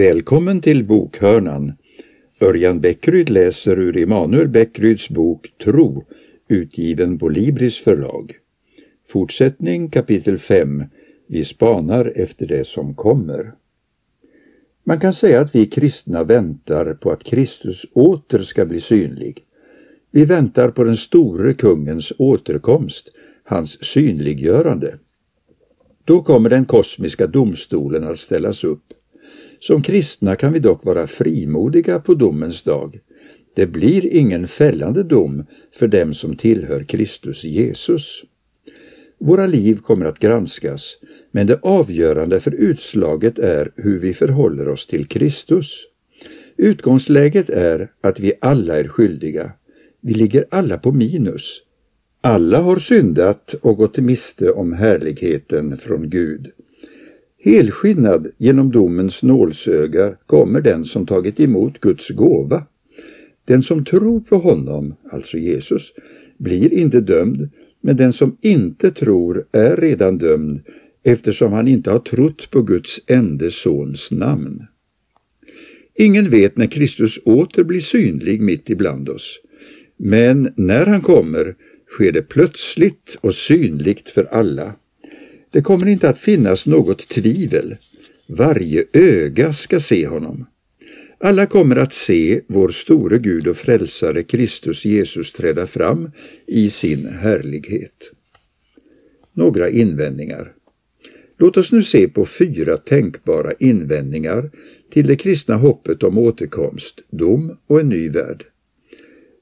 Välkommen till Bokhörnan. Örjan Bäckryd läser ur Emanuel Bäckryds bok Tro, utgiven på Libris förlag. Fortsättning kapitel 5. Vi spanar efter det som kommer. Man kan säga att vi kristna väntar på att Kristus åter ska bli synlig. Vi väntar på den store kungens återkomst, hans synliggörande. Då kommer den kosmiska domstolen att ställas upp. Som kristna kan vi dock vara frimodiga på domens dag. Det blir ingen fällande dom för dem som tillhör Kristus Jesus. Våra liv kommer att granskas, men det avgörande för utslaget är hur vi förhåller oss till Kristus. Utgångsläget är att vi alla är skyldiga. Vi ligger alla på minus. Alla har syndat och gått miste om härligheten från Gud. Helskinnad genom domens nålsöga kommer den som tagit emot Guds gåva. Den som tror på honom, alltså Jesus, blir inte dömd, men den som inte tror är redan dömd eftersom han inte har trott på Guds ende sons namn. Ingen vet när Kristus åter blir synlig mitt ibland oss, men när han kommer sker det plötsligt och synligt för alla. Det kommer inte att finnas något tvivel. Varje öga ska se honom. Alla kommer att se vår store Gud och frälsare Kristus Jesus träda fram i sin härlighet. Några invändningar. Låt oss nu se på fyra tänkbara invändningar till det kristna hoppet om återkomst, dom och en ny värld.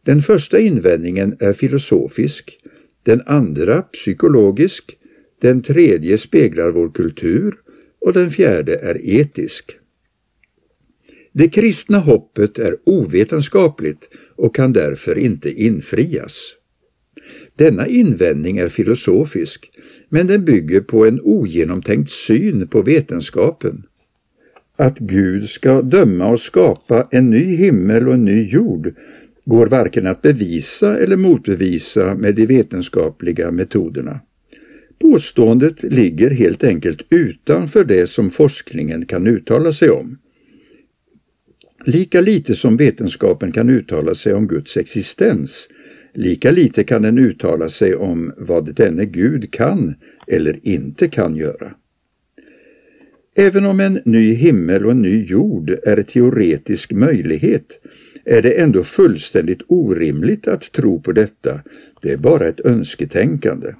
Den första invändningen är filosofisk, den andra psykologisk, den tredje speglar vår kultur och den fjärde är etisk. Det kristna hoppet är ovetenskapligt och kan därför inte infrias. Denna invändning är filosofisk, men den bygger på en ogenomtänkt syn på vetenskapen. Att Gud ska döma och skapa en ny himmel och en ny jord går varken att bevisa eller motbevisa med de vetenskapliga metoderna. Påståendet ligger helt enkelt utanför det som forskningen kan uttala sig om. Lika lite som vetenskapen kan uttala sig om Guds existens, lika lite kan den uttala sig om vad denne Gud kan eller inte kan göra. Även om en ny himmel och en ny jord är teoretisk möjlighet är det ändå fullständigt orimligt att tro på detta, det är bara ett önsketänkande.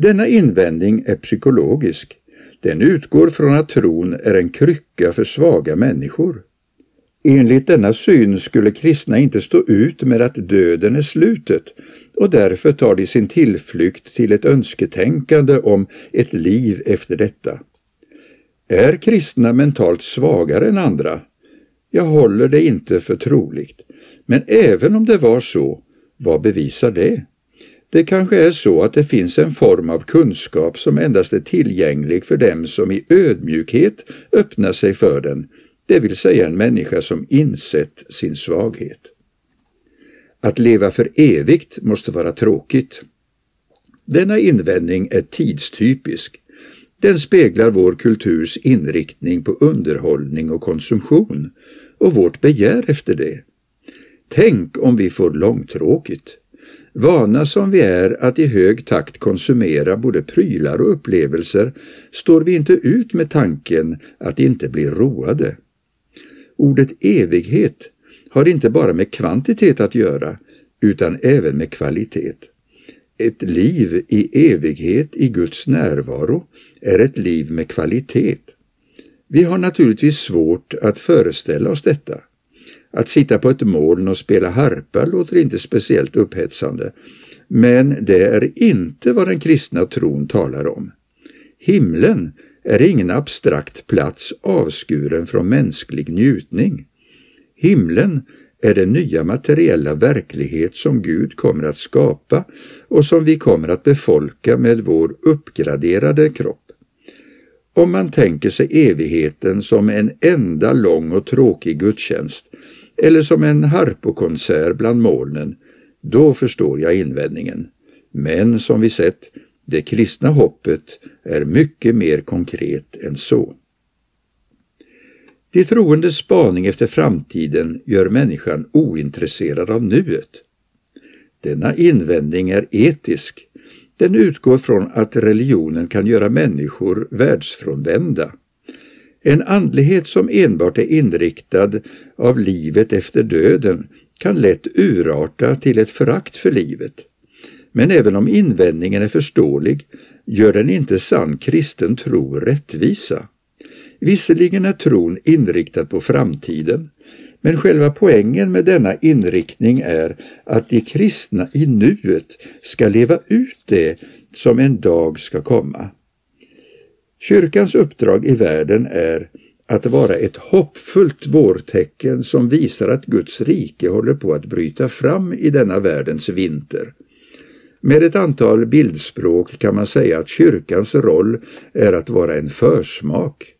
Denna invändning är psykologisk. Den utgår från att tron är en krycka för svaga människor. Enligt denna syn skulle kristna inte stå ut med att döden är slutet och därför tar de sin tillflykt till ett önsketänkande om ett liv efter detta. Är kristna mentalt svagare än andra? Jag håller det inte för troligt. Men även om det var så, vad bevisar det? Det kanske är så att det finns en form av kunskap som endast är tillgänglig för dem som i ödmjukhet öppnar sig för den, det vill säga en människa som insett sin svaghet. Att leva för evigt måste vara tråkigt. Denna invändning är tidstypisk. Den speglar vår kulturs inriktning på underhållning och konsumtion och vårt begär efter det. Tänk om vi får långtråkigt. Vana som vi är att i hög takt konsumera både prylar och upplevelser står vi inte ut med tanken att inte bli roade. Ordet evighet har inte bara med kvantitet att göra utan även med kvalitet. Ett liv i evighet i Guds närvaro är ett liv med kvalitet. Vi har naturligtvis svårt att föreställa oss detta. Att sitta på ett moln och spela harpa låter inte speciellt upphetsande, men det är inte vad den kristna tron talar om. Himlen är ingen abstrakt plats avskuren från mänsklig njutning. Himlen är den nya materiella verklighet som Gud kommer att skapa och som vi kommer att befolka med vår uppgraderade kropp. Om man tänker sig evigheten som en enda lång och tråkig gudstjänst eller som en harpokonsert bland molnen, då förstår jag invändningen. Men som vi sett, det kristna hoppet är mycket mer konkret än så. De troendes spaning efter framtiden gör människan ointresserad av nuet. Denna invändning är etisk. Den utgår från att religionen kan göra människor världsfrånvända. En andlighet som enbart är inriktad av livet efter döden kan lätt urarta till ett förakt för livet. Men även om invändningen är förståelig gör den inte sann kristen tro rättvisa. Visserligen är tron inriktad på framtiden, men själva poängen med denna inriktning är att de kristna i nuet ska leva ut det som en dag ska komma. Kyrkans uppdrag i världen är att vara ett hoppfullt vårtecken som visar att Guds rike håller på att bryta fram i denna världens vinter. Med ett antal bildspråk kan man säga att kyrkans roll är att vara en försmak.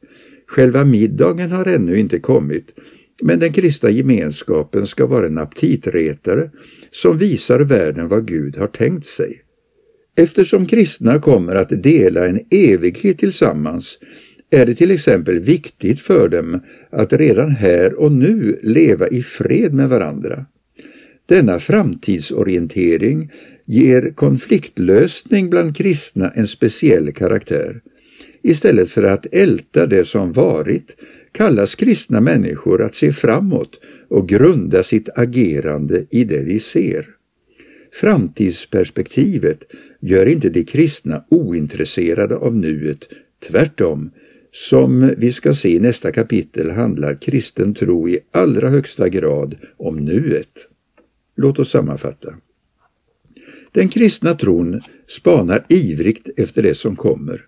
Själva middagen har ännu inte kommit, men den kristna gemenskapen ska vara en aptitretare som visar världen vad Gud har tänkt sig. Eftersom kristna kommer att dela en evighet tillsammans är det till exempel viktigt för dem att redan här och nu leva i fred med varandra. Denna framtidsorientering ger konfliktlösning bland kristna en speciell karaktär. Istället för att älta det som varit kallas kristna människor att se framåt och grunda sitt agerande i det de ser. Framtidsperspektivet gör inte de kristna ointresserade av nuet, tvärtom. Som vi ska se i nästa kapitel handlar kristen tro i allra högsta grad om nuet. Låt oss sammanfatta. Den kristna tron spanar ivrigt efter det som kommer.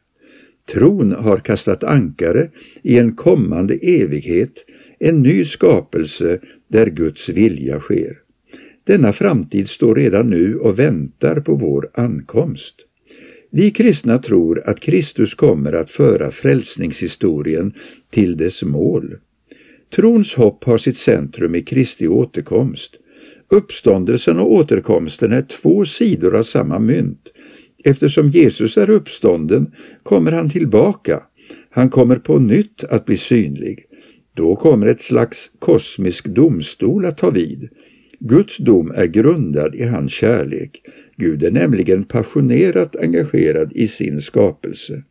Tron har kastat ankare i en kommande evighet, en ny skapelse där Guds vilja sker. Denna framtid står redan nu och väntar på vår ankomst. Vi kristna tror att Kristus kommer att föra frälsningshistorien till dess mål. Trons hopp har sitt centrum i Kristi återkomst. Uppståndelsen och återkomsten är två sidor av samma mynt. Eftersom Jesus är uppstånden kommer han tillbaka. Han kommer på nytt att bli synlig. Då kommer ett slags kosmisk domstol att ta vid. Guds dom är grundad i hans kärlek. Gud är nämligen passionerat engagerad i sin skapelse.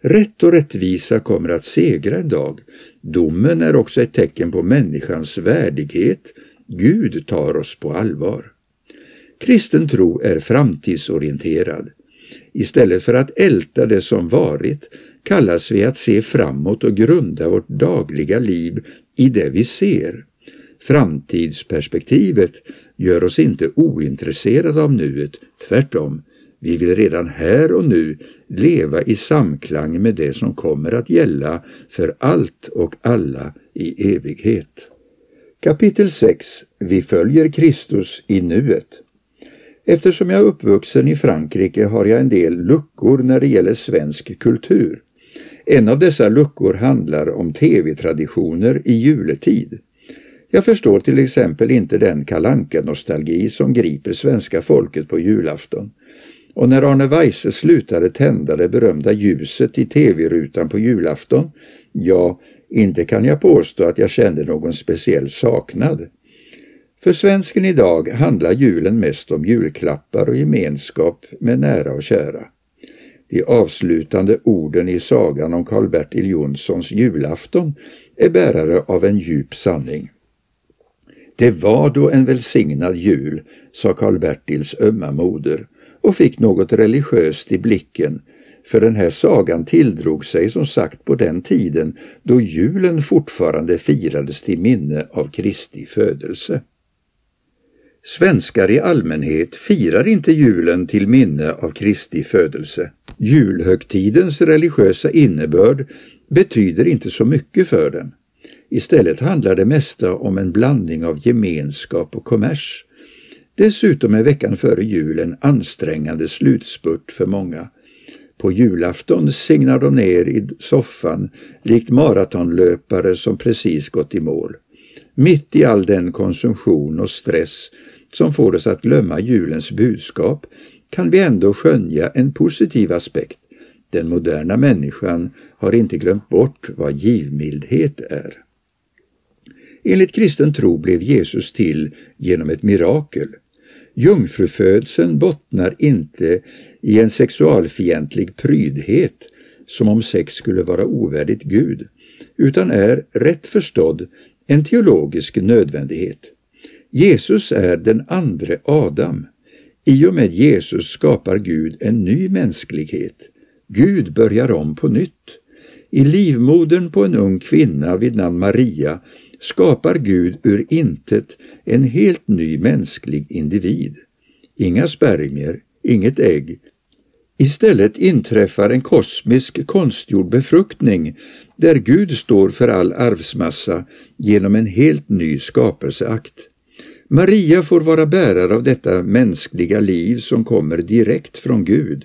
Rätt och rättvisa kommer att segra en dag. Domen är också ett tecken på människans värdighet. Gud tar oss på allvar. Kristen tro är framtidsorienterad. Istället för att älta det som varit kallas vi att se framåt och grunda vårt dagliga liv i det vi ser. Framtidsperspektivet gör oss inte ointresserade av nuet, tvärtom. Vi vill redan här och nu leva i samklang med det som kommer att gälla för allt och alla i evighet. Kapitel 6 Vi följer Kristus i nuet. Eftersom jag är uppvuxen i Frankrike har jag en del luckor när det gäller svensk kultur. En av dessa luckor handlar om tv-traditioner i juletid. Jag förstår till exempel inte den kalanka nostalgi som griper svenska folket på julafton. Och när Arne Weise slutade tända det berömda ljuset i tv-rutan på julafton, ja, inte kan jag påstå att jag kände någon speciell saknad. För svensken idag handlar julen mest om julklappar och gemenskap med nära och kära. De avslutande orden i sagan om Karl-Bertil Jonssons julafton är bärare av en djup sanning. Det var då en välsignad jul, sa Karl-Bertils ömma moder och fick något religiöst i blicken, för den här sagan tilldrog sig som sagt på den tiden då julen fortfarande firades till minne av Kristi födelse. Svenskar i allmänhet firar inte julen till minne av Kristi födelse. Julhögtidens religiösa innebörd betyder inte så mycket för dem. Istället handlar det mesta om en blandning av gemenskap och kommers. Dessutom är veckan före jul en ansträngande slutspurt för många. På julafton signar de ner i soffan likt maratonlöpare som precis gått i mål. Mitt i all den konsumtion och stress som får oss att glömma julens budskap kan vi ändå skönja en positiv aspekt. Den moderna människan har inte glömt bort vad givmildhet är. Enligt kristen tro blev Jesus till genom ett mirakel. Jungfrufödseln bottnar inte i en sexualfientlig prydhet, som om sex skulle vara ovärdigt Gud, utan är, rätt förstådd, en teologisk nödvändighet. Jesus är den andre Adam. I och med Jesus skapar Gud en ny mänsklighet. Gud börjar om på nytt. I livmodern på en ung kvinna vid namn Maria skapar Gud ur intet en helt ny mänsklig individ. Inga spermier, inget ägg. Istället inträffar en kosmisk konstgjord befruktning där Gud står för all arvsmassa genom en helt ny skapelseakt. Maria får vara bärare av detta mänskliga liv som kommer direkt från Gud.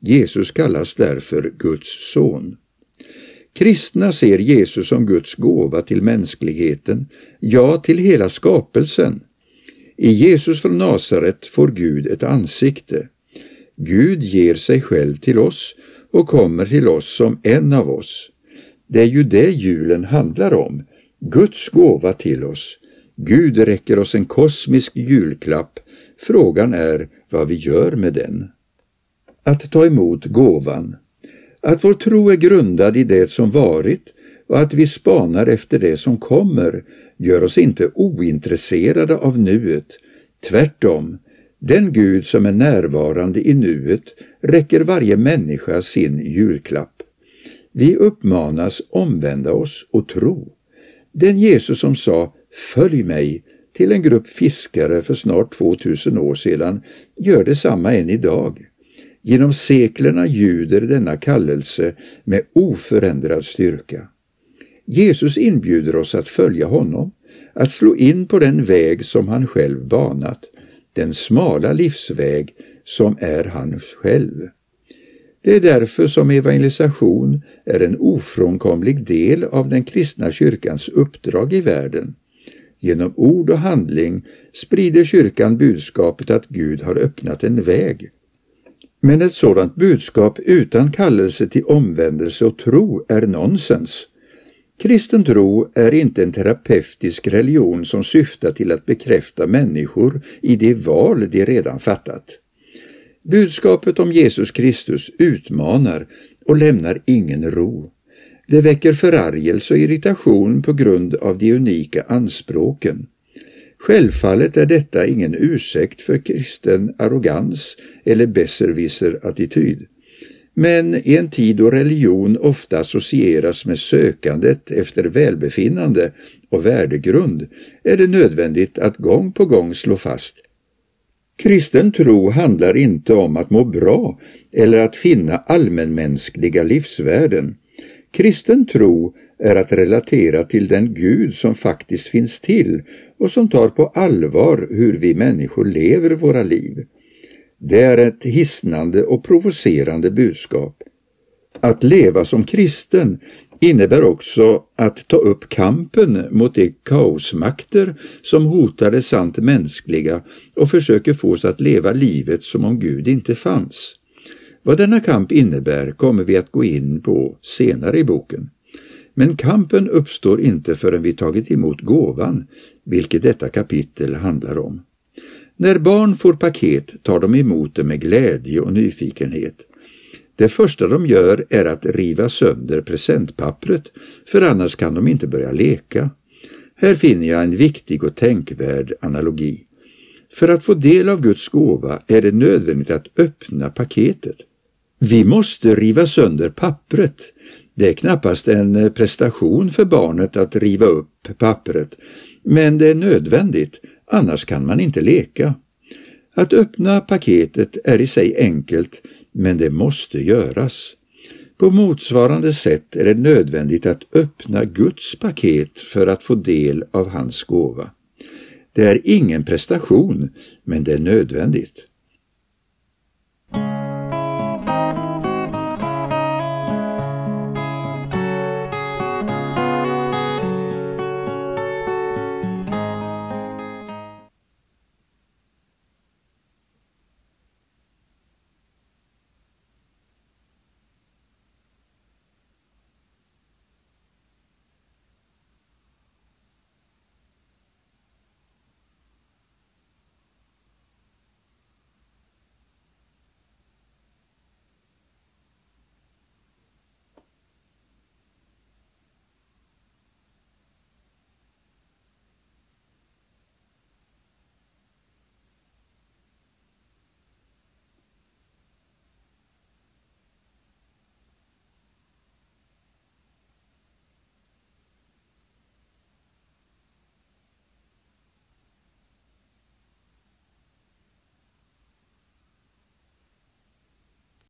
Jesus kallas därför Guds son. Kristna ser Jesus som Guds gåva till mänskligheten, ja, till hela skapelsen. I Jesus från Nasaret får Gud ett ansikte. Gud ger sig själv till oss och kommer till oss som en av oss. Det är ju det julen handlar om, Guds gåva till oss. Gud räcker oss en kosmisk julklapp. Frågan är vad vi gör med den. Att ta emot gåvan. Att vår tro är grundad i det som varit och att vi spanar efter det som kommer gör oss inte ointresserade av nuet. Tvärtom, den Gud som är närvarande i nuet räcker varje människa sin julklapp. Vi uppmanas omvända oss och tro. Den Jesus som sa ”Följ mig” till en grupp fiskare för snart 2000 år sedan gör detsamma än idag. Genom seklerna ljuder denna kallelse med oförändrad styrka. Jesus inbjuder oss att följa honom, att slå in på den väg som han själv banat, den smala livsväg som är han själv. Det är därför som evangelisation är en ofrånkomlig del av den kristna kyrkans uppdrag i världen. Genom ord och handling sprider kyrkan budskapet att Gud har öppnat en väg. Men ett sådant budskap utan kallelse till omvändelse och tro är nonsens. Kristen tro är inte en terapeutisk religion som syftar till att bekräfta människor i de val de redan fattat. Budskapet om Jesus Kristus utmanar och lämnar ingen ro. Det väcker förargelse och irritation på grund av de unika anspråken. Självfallet är detta ingen ursäkt för kristen arrogans eller besserwisser-attityd. Men i en tid då religion ofta associeras med sökandet efter välbefinnande och värdegrund är det nödvändigt att gång på gång slå fast Kristen tro handlar inte om att må bra eller att finna allmänmänskliga livsvärden. Kristen tro är att relatera till den Gud som faktiskt finns till och som tar på allvar hur vi människor lever våra liv. Det är ett hisnande och provocerande budskap. Att leva som kristen innebär också att ta upp kampen mot de kaosmakter som hotar det sant mänskliga och försöker få oss att leva livet som om Gud inte fanns. Vad denna kamp innebär kommer vi att gå in på senare i boken. Men kampen uppstår inte förrän vi tagit emot gåvan, vilket detta kapitel handlar om. När barn får paket tar de emot det med glädje och nyfikenhet. Det första de gör är att riva sönder presentpappret, för annars kan de inte börja leka. Här finner jag en viktig och tänkvärd analogi. För att få del av Guds gåva är det nödvändigt att öppna paketet. Vi måste riva sönder pappret. Det är knappast en prestation för barnet att riva upp pappret, men det är nödvändigt, annars kan man inte leka. Att öppna paketet är i sig enkelt, men det måste göras. På motsvarande sätt är det nödvändigt att öppna Guds paket för att få del av hans gåva. Det är ingen prestation, men det är nödvändigt.